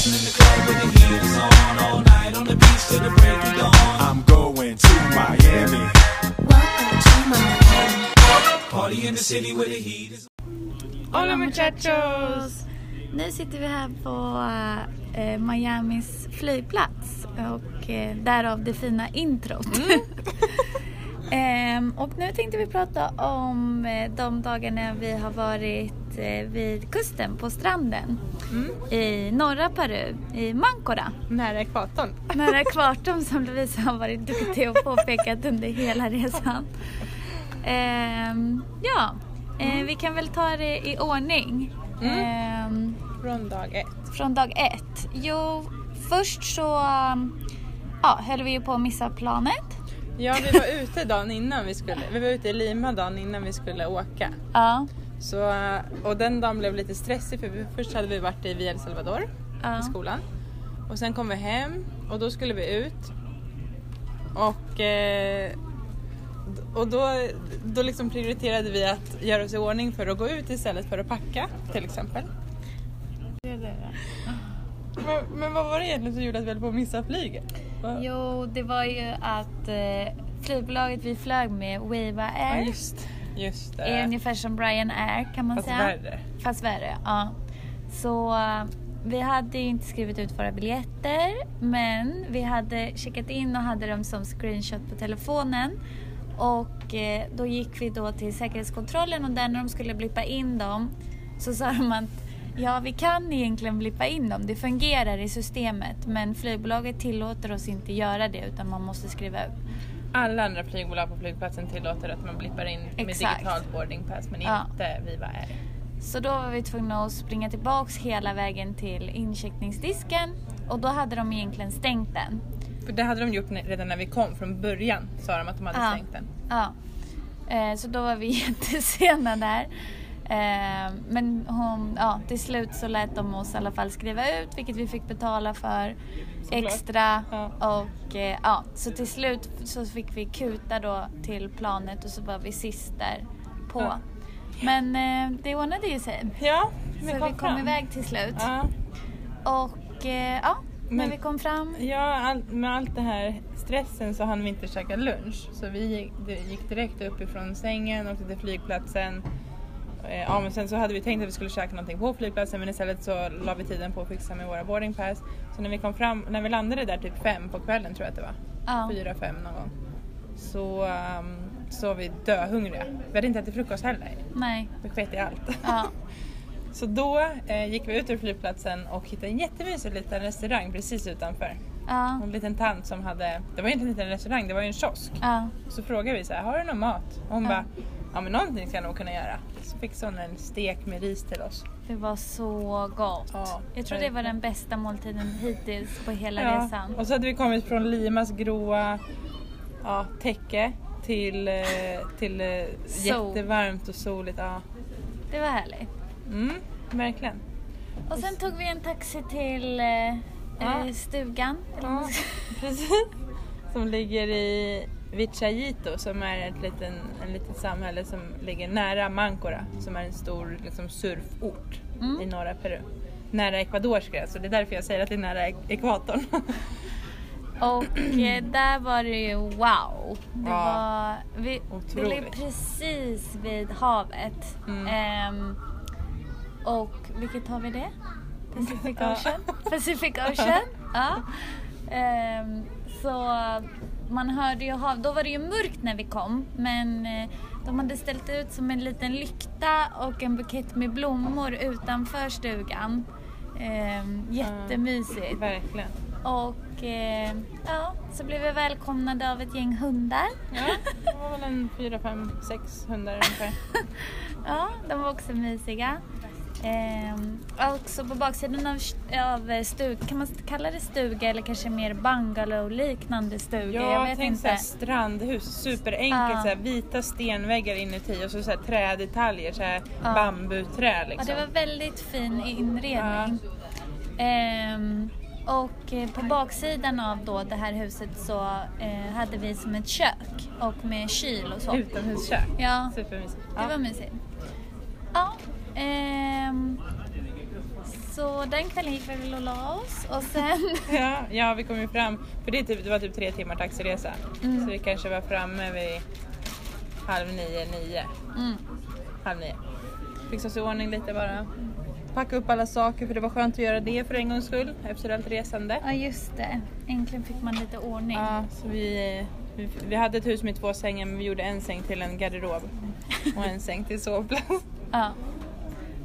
Bouncing in the club with the heat is on all night on the beach till the break of dawn. I'm going to Miami. Welcome to Miami. Party in the city where the heat is Hola muchachos! Nu sitter vi här på eh, Miamis flygplats och eh, därav det fina introt. Ehm, och nu tänkte vi prata om eh, de dagarna vi har varit eh, vid kusten på stranden i norra Peru, i Mancora. Nära ekvatorn. Nära ekvatorn som Lovisa har varit duktig och påpekat under hela resan. Ehm, ja, eh, vi kan väl ta det i ordning. Ehm, Från dag ett. från dag ett. Jo, först så ja, höll vi ju på att missa planet. Ja, vi var ute dagen innan vi skulle, vi var ute i Lima dagen innan vi skulle åka. Ja, Så, och den dagen blev lite stressig för vi, först hade vi varit i Via El Salvador Ja. i skolan. Och sen kom vi hem och då skulle vi ut. Och, eh, och då, då liksom prioriterade vi att göra oss i ordning för att gå ut istället för att packa till exempel. Men, men vad var det egentligen som gjorde att vi höll på att missa flyget? Va? Jo, det var ju att eh, flygbolaget vi flög med, Wava Ja, Air, just, just det. är ungefär som Brian Air kan man Fast säga. värre. Fast värre, ja. Så vi hade ju inte skrivit ut våra biljetter men vi hade checkat in och hade dem som screenshot på telefonen. Och eh, då gick vi då till säkerhetskontrollen och där när de skulle blippa in dem så sa de att ja vi kan egentligen blippa in dem, det fungerar i systemet men flygbolaget tillåter oss inte göra det utan man måste skriva ut. Alla andra flygbolag på flygplatsen tillåter att man blippar in med Exakt. digitalt boarding pass men Ja. inte Viva Air. Så då var vi tvungna att springa tillbaks hela vägen till incheckningsdisken och då hade de egentligen stängt den. För det hade de gjort redan när vi kom från början sa de att de hade Ja. stängt den. Ja. Eh, så då var vi jättesena där. Eh, men hon, ja, till slut så lät de oss i alla fall skriva ut vilket vi fick betala för extra. Ja. Och eh, ja, så till slut så fick vi kuta då till planet och så var vi sist där på. Ja. Men eh, det ordnade ju sig. Ja, Så vi vi kom kom fram. iväg till slut. Ja, Och eh, ja, när Men- vi kom fram. ja all, med allt det här stressen så hann vi inte käka lunch. Så vi gick, gick direkt upp ifrån sängen, åkte till flygplatsen. Eh, Ja, men sen så hade vi tänkt att vi skulle käka någonting på flygplatsen men istället så la vi tiden på att fixa med våra boarding pass. Så när vi kom fram, när vi landade där typ fem på kvällen tror jag att det var. Ja. Fyra, fem någon gång. Så, um, så var vi döhungriga. Vi hade inte ätit frukost heller. Nej. Vi sket i allt. Ja. Så då eh, gick vi ut ur flygplatsen och hittade en jättemysig liten restaurang precis utanför. Ja. En liten tant som hade, det var inte en liten restaurang, det var ju en kiosk. Ja. Så frågade vi så här, har du någon mat? Och hon Ja. bara, ja men någonting ska jag nog kunna göra. Så fixade hon en stek med ris till oss. Det var så gott. Ja, jag tror det var den bästa måltiden hittills på hela Ja, resan. Och så hade vi kommit från Limas gråa ja, täcke till, eh, till eh, jättevarmt och soligt. Ja. Det var härligt. Mm, verkligen. Och sen tog vi en taxi till eh, eh, stugan. precis. Som ligger i Vichayito som är ett liten, en litet samhälle som ligger nära Mancora som är en stor liksom, surfort Mm. i norra Peru. Nära Ecuadors gräns och det är därför jag säger att det är nära ek- ekvatorn. Och eh, där var det ju wow. Det Ja. var, vi, vi låg precis vid havet. Mm. Ehm, och vilket hav är det? Pacific. Ocean? Pacific Ocean, ja. Ehm, så man hörde ju hav, då var det ju mörkt när vi kom men eh, de hade ställt ut som en liten lykta och en bukett med blommor utanför stugan. Ehm, jättemysigt. Verkligen. Och eh, ja, så blev vi välkomnade av ett gäng hundar. Ja, det var väl en fyra, fem, sex hundar ungefär. Ja, de var också mysiga. Ehm, också på baksidan av, av stug, kan man kalla det stuga eller kanske mer bungalow-liknande stuga? jag Ja, vet tänk inte. såhär strandhus, superenkelt, Ja. såhär, vita stenväggar inuti och så såhär, trädetaljer, såhär, Ja. bambuträ Ja, liksom. det var väldigt fin inredning. Och eh, på baksidan av då det här huset så eh, hade vi som ett kök och med kyl och så. Utomhuskök. Ja, Supermysigt. det var mysigt. Ehm, så den kvällen gick vi väl och la oss och sen... Ja, ja vi kom ju fram, för det, typ, det var typ tre timmar taxiresa. Mm. Så vi kanske var framme vid halv nio, nio. Mm. Halv nio. Fixa oss i ordning lite bara. Packa upp alla saker för det var skönt att göra det för en gångs skull efter allt resande. Ja just det, äntligen fick man lite ordning. Ja, så vi, vi, vi hade ett hus med två sängar men vi gjorde en säng till en garderob och en säng till sovplats. Ja.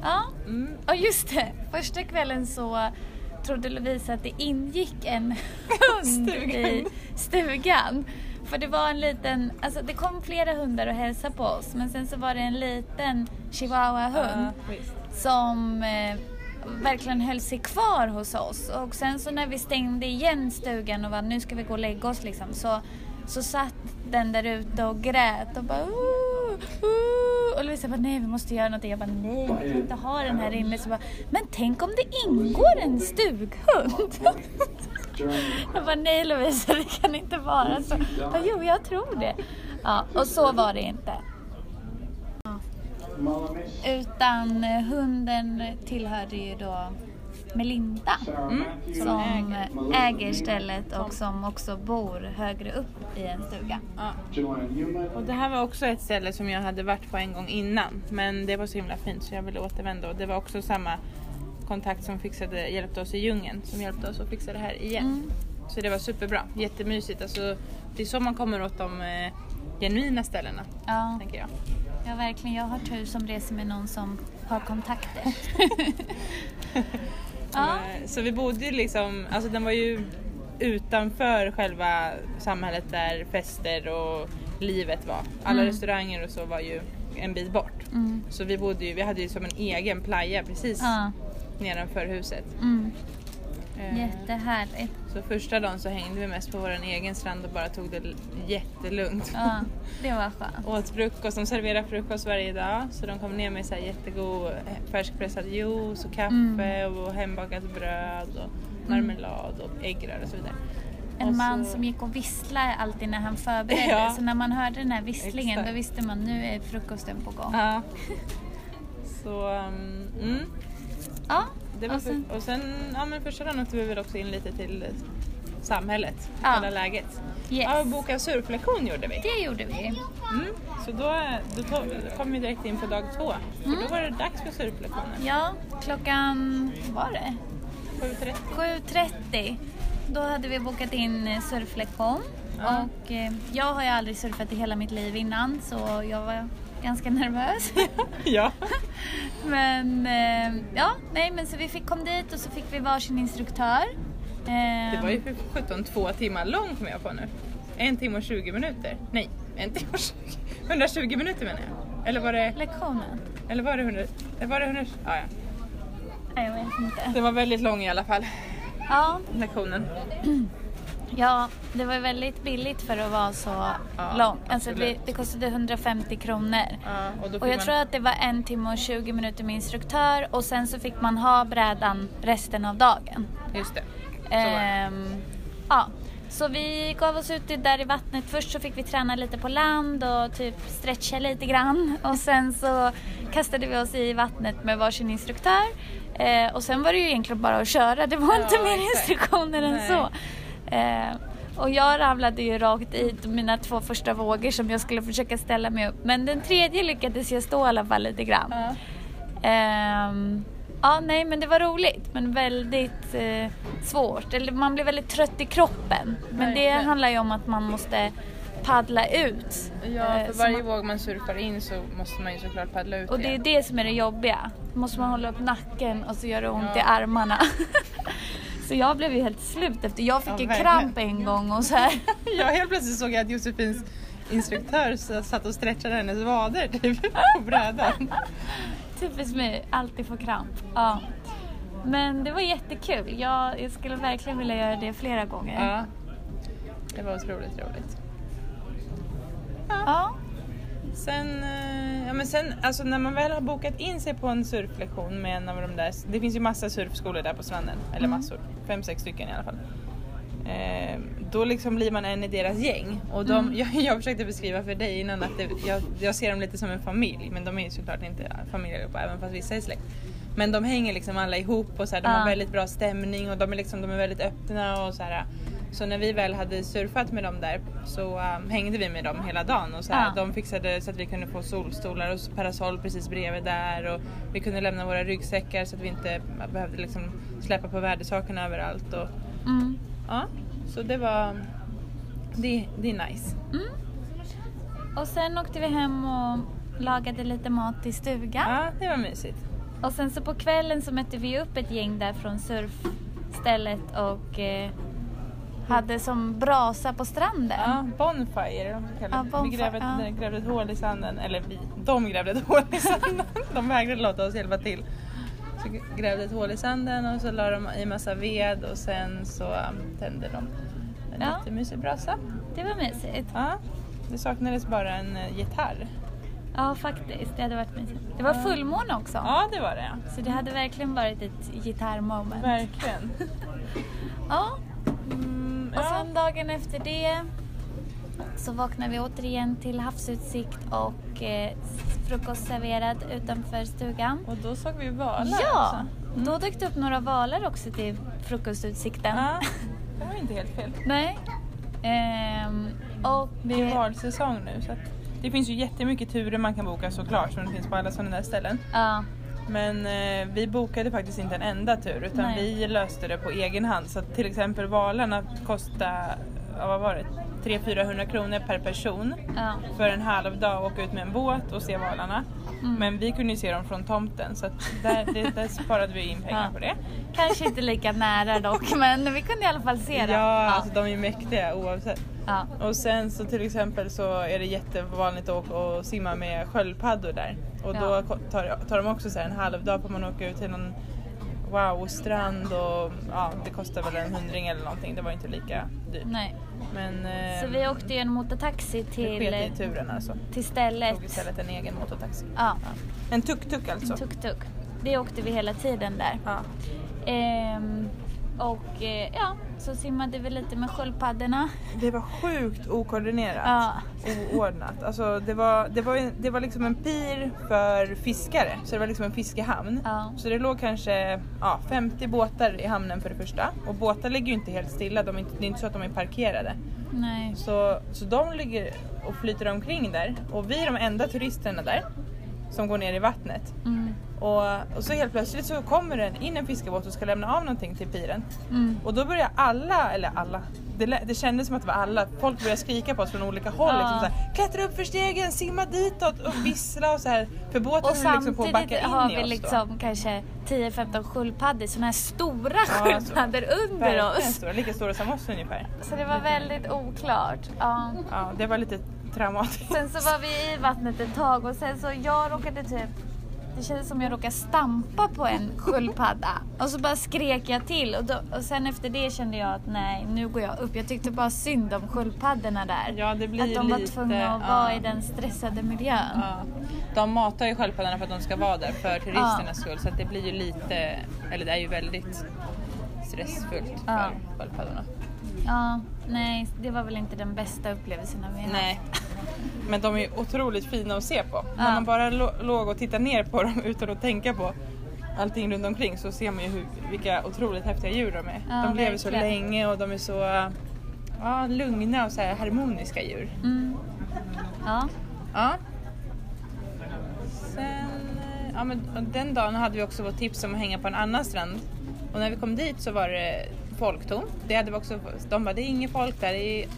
Ja, Mm. och just det. Första kvällen så trodde Lovisa att det ingick en hund i stugan. För det var en liten, alltså det kom flera hundar och hälsade på oss men sen så var det en liten chihuahua-hund visst. som eh, verkligen höll sig kvar hos oss. Och sen så när vi stängde igen stugan och var nu ska vi gå och lägga oss liksom så, så satt den där ute och grät och bara "Ooh, ooh." och Lovisa bara nej vi måste göra någonting. Jag bara nej vi kan inte ha den här inne. Så bara, men tänk om det ingår en stughund? Jag bara nej Lovisa det kan inte vara så. Bara, jo jag tror det. Ja, och så var det inte. Utan hunden tillhörde ju då Melinda Mm. som äger stället och som också bor högre upp i en stuga. Ja. Och det här var också ett ställe som jag hade varit på en gång innan. Men det var så himla fint så jag ville återvända. Och det var också samma kontakt som fixade, hjälpte oss i djungeln som hjälpte oss att fixa det här igen. Mm. Så det var superbra, jättemysigt. Alltså, det är så man kommer åt de eh, genuina ställena, Ja, tänker jag. ja, verkligen. Jag har tur som reser med någon som har kontakter. ja. Eh, Så vi bodde ju liksom, alltså den var ju utanför själva samhället där fester och livet var. Alla Mm. restauranger och så var ju en bit bort. Mm. Så vi bodde ju, vi hade ju som en egen playa precis Ja. nedanför huset. Mm. Eh, Jättehärligt. Så första dagen så hängde vi mest på vår egen strand och bara tog det jättelugnt. Ja, det var skönt. Åt frukost, de serverar frukost varje dag så de kom ner med så här jättegod eh, färskpressad juice och kaffe Mm. och hembakat bröd och marmelad och äggrör och så vidare. En Och man så- som gick och visslade alltid när han förberedde. Ja. Så när man hörde den här visslingen Exakt. då visste man nu är frukosten på gång. Ja. Så, mm. Ja, Det var och sen, för, och sen, ja men första dagen åkte vi väl också in lite till eh, samhället, Ja. kolla läget. yes. Ja, boka surflektion gjorde vi. Det gjorde vi. Mm. Så då, då, tog, då kom vi direkt in på dag två. För Mm. då var det dags för surflektionen. Ja, klockan, vad var det? 7.30. 7.30. Då hade vi bokat in eh, surflektion. Ja. Och eh, jag har ju aldrig surfat i hela mitt liv innan så jag var ganska nervös. ja. men eh, ja, nej men så vi fick kom dit och så fick vi varsin instruktör. Eh, Det var ju för 17 två timmar lång kom jag på nu. En timme och 20 minuter. Nej, en timme och 20. 120 minuter menar jag. Eller var det, lektionen. eller var det 100? Eller var det 100? Ja, ja. Nej, jag vet inte. Den var väldigt lång i alla fall, Ja, lektionen. ja, det var väldigt billigt för att vara så Ja, lång. Alltså det, det kostade 150 kronor. Ja, och Och jag man... tror att det var en timme och 20 minuter med instruktör och sen så fick man ha brädan resten av dagen. Just det. Så. Ehm, ja. Så vi gav oss ut där i vattnet. Först så fick vi träna lite på land och typ stretcha lite grann. Och sen så kastade vi oss i vattnet med varsin instruktör. Eh, och sen var det ju egentligen bara att köra. Det var Ja, inte mer instruktioner än så. Eh, och jag ramlade ju rakt i mina två första vågor som jag skulle försöka ställa mig upp. Men den tredje lyckades jag stå i alla fall lite grann. Ja. Ehm, ja, nej men det var roligt men väldigt eh, svårt. Eller man blir väldigt trött i kroppen. Men det handlar ju om att man måste paddla ut. Ja, Eh, för så varje man- våg man surfar in så måste man ju såklart paddla ut Och det är igen. det som är det jobbiga. Då måste man hålla upp nacken och så gör det ont Ja. i armarna. så jag blev ju helt slut efter, jag fick Ja, verkligen. kramp en gång och så här. Ja, helt plötsligt såg jag att Josefins instruktör satt och stretchade hennes vader typ på brädan. Typiskt mig, alltid få kramp. Ja. Men det var jättekul. Jag, jag skulle verkligen vilja göra det flera gånger. Ja. Det var otroligt roligt. Ja. Sen, eh, ja men sen, alltså när man väl har bokat in sig på en surflektion med en av de där, det finns ju massa surfskolor där på stranden, eller Mm. massor, fem, sex stycken i alla fall. Eh, då liksom blir man en i deras gäng. Och de, Mm. jag, jag försökte beskriva för dig innan att det, jag, jag ser dem lite som en familj, men de är ju såklart inte familj allihopa, även fast vissa är släkt. Men de hänger liksom alla ihop och så här, de Ja. har väldigt bra stämning och de är, liksom, de är väldigt öppna och så här. Så när vi väl hade surfat med dem där så um, hängde vi med dem hela dagen och så här, Ja. de fixade så att vi kunde få solstolar och parasoll precis bredvid där och vi kunde lämna våra ryggsäckar så att vi inte behövde liksom släppa på värdesakerna överallt. Och, Mm. ja, så det var, det, det är nice. Och sen åkte vi hem och lagade lite mat i stugan. Ja, det var mysigt. Och sen så på kvällen så mötte vi upp ett gäng där från surfstället och eh, hade som brasa på stranden. Ja, bonfire, de. Ja, vi bonfire, grävde, ja. grävde ett hål i sanden, eller vi, de grävde ett hål i sanden. De vägrade låta oss hjälpa till. Så grävde ett hål i sanden och så la de i massa ved och sen så um, tände de en Ja. jättemysig brasa. Det var mysigt. Ja, det saknades bara en eh, gitarr. Ja, faktiskt. Det hade varit mysigt. Det var fullmåne också. Ja, det var det. Så det hade verkligen varit ett gitarrmoment. Verkligen. Ja, och sen dagen efter det så vaknade vi återigen till havsutsikt och eh, frukost serverad utanför stugan. Och då såg vi valar Ja, också. då dök det upp några valar också till frukostutsikten. Ja, det var inte helt fel. Nej. Ehm, och Det är valsäsong nu så det finns ju jättemycket turer man kan boka såklart som det finns på alla sådana där ställen. Ja, Men eh, vi bokade faktiskt inte en enda tur utan Nej. vi löste det på egen hand. Så att till exempel valarna kostade, ja, vad var det, 300-400 kronor per person ja. för en halv dag åka ut med en båt och se valarna. Mm. Men vi kunde ju se dem från tomten så där, det, där sparade vi in pengar Ja. på det. Kanske inte lika nära dock, men vi kunde i alla fall se dem. Ja, alltså de är mäktiga oavsett. Ja. Och sen så till exempel så är det jättevanligt att åka och simma med sköldpaddor där. Och då Ja. ko- tar, tar de också så en halv dag på man åka ut till någon wow-strand och ja, det kostar väl en hundring eller någonting. Det var inte lika dyrt. Nej. Men eh, Så vi åkte ju en motortaxi det till, sket i turen alltså. till stället. Tog istället en egen motortaxi. Ja, En tuk-tuk alltså. tuk-tuk. Det åkte vi hela tiden där. Ja. Ehm, och eh, ja, så simmade vi lite med sköldpaddorna. Det var sjukt okoordinerat. Ja. Oordnat. Alltså det var, det, var, det var liksom en pir för fiskare. Så det var liksom en fiskehamn. Ja. Så det låg kanske ja, 50 båtar i hamnen för det första. Och båtar ligger ju inte helt stilla. De är inte, det är inte så att de är parkerade. Nej. Så, så de ligger och flyter omkring där. Och vi är de enda turisterna där. Som går ner i vattnet. Mm. Och, och så helt plötsligt så kommer det in en fiskebåt och ska lämna av någonting till piren. Mm. Och då börjar alla, eller alla, det, det kändes som att det var alla, folk började skrika på oss från olika håll. Ja. Liksom så här, Klättra upp för stegen, simma ditåt och vissla och så här. För båten Och liksom på att backa in har vi liksom kanske 10-15 sköldpaddor, sådana här stora Ja, sköldpaddor under oss. stora, lika stora som oss ungefär. Så det var väldigt oklart. Ja. Ja, det var lite traumatiskt. Sen så var vi i vattnet ett tag och sen så jag råkade typ det kändes som jag råkade stampa på en sköldpadda och så bara skrek jag till och, då, och sen efter det kände jag att nej nu går jag upp. Jag tyckte bara synd om sköldpaddorna där. Ja, det blir att de var lite, tvungna att vara i den stressade miljön. Ja. De matar ju sköldpaddorna för att de ska vara där för turisternas skull så det blir ju lite, eller det är ju väldigt stressfullt för sköldpaddorna. Ja, nej det var väl inte den bästa upplevelsen vi har Nej. Men de är otroligt fina att se på. När Ja. man bara låg och tittade ner på dem utan att tänka på allting runt omkring så ser man ju hur, vilka otroligt häftiga djur de är. Ja, de lever så länge och de är så ja, lugna och så här harmoniska djur. Mm. Ja. Ja. Sen, ja men den dagen hade vi också fått tips om att hänga på en annan strand. Och när vi kom dit så var det folktomt. Det hade vi också, de bara, det är inget folk där. Det är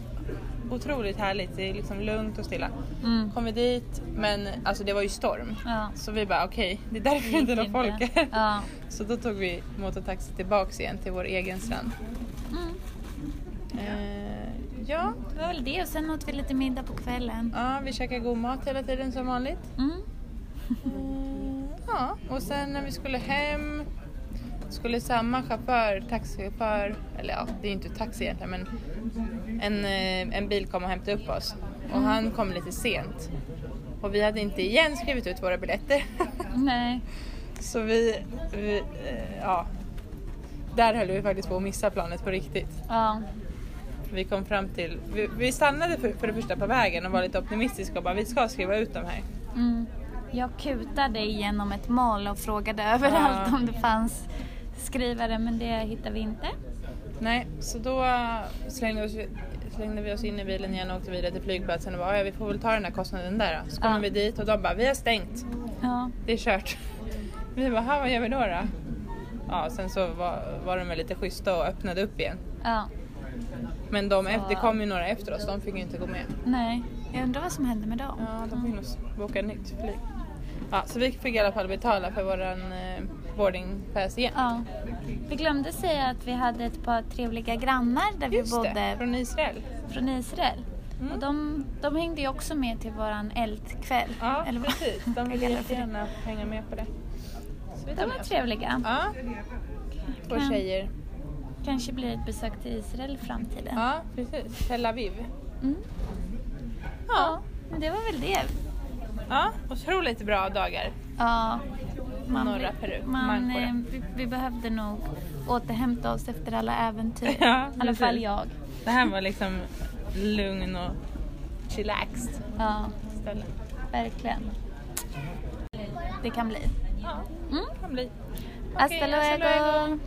otroligt härligt. Det är liksom lugnt och stilla. Mm. Kom vi dit, men alltså det var ju storm. Ja. Så vi bara okej, det är därför det inte någon folk här. Ja. Så då tog vi motortaxi tillbaks igen till vår egen strand. Mm. Eh, ja, Det var väl det och sen åt vi lite middag på kvällen. ja, vi käkade god mat hela tiden som vanligt. Mm. Mm, ja, och sen när vi skulle hem skulle samma chaufför, taxichaufför, eller ja, det är inte taxi egentligen men en, eh, en bil kom och hämtade upp oss och han kom lite sent. Och vi hade inte igen skrivit ut våra biljetter. Nej. Så vi, vi eh, ja, där höll vi faktiskt på att missa planet på riktigt. Ja. Vi kom fram till, vi, vi stannade för, för det första på vägen och var lite optimistiska och bara vi ska skriva ut de här. Mm. Jag kutade igenom ett mal och frågade överallt Ja. om det fanns skrivare men det hittade vi inte. Nej, så då slängde vi, oss, slängde vi oss in i bilen igen och åkte vidare till flygplatsen och bara, ja vi får väl ta den här kostnaden där då. Så kommer Ja. vi dit och de bara, vi har stängt. Ja, Det är kört. Vi bara, "Ha, vad gör vi då då? Ja, sen så var, var de väl lite schyssta och öppnade upp igen. ja. Men de, det kom ju några efter oss, de fick ju inte gå med. Nej, jag undrar vad som hände med dem. Ja, de fick nog boka nytt flyg. Ja, så vi fick i alla fall betala för våran eh, boardingpass igen. Ja. Vi glömde säga att vi hade ett par trevliga grannar där Just vi bodde det, från Israel. från Israel. Mm. Och de, de hängde ju också med till våran eldkväll. Ja, Eller vad- precis. De ville jättegärna hänga med på det. Så De var trevliga. Ja, två Kan- tjejer. Kanske blir ett besök till Israel i framtiden. Ja, precis. Tel Aviv. Mm. Ja, men det var väl det. Ja, otroligt bra dagar. Ja. Norra Peru, Man, eh, vi, vi behövde nog återhämta oss efter alla äventyr. Ja, I alla fall jag. Det här var liksom lugn och chillaxed Ja, ställe. verkligen. Det kan bli. Ja, Mm. kan bli. Hasta Okej, hasta luego! luego.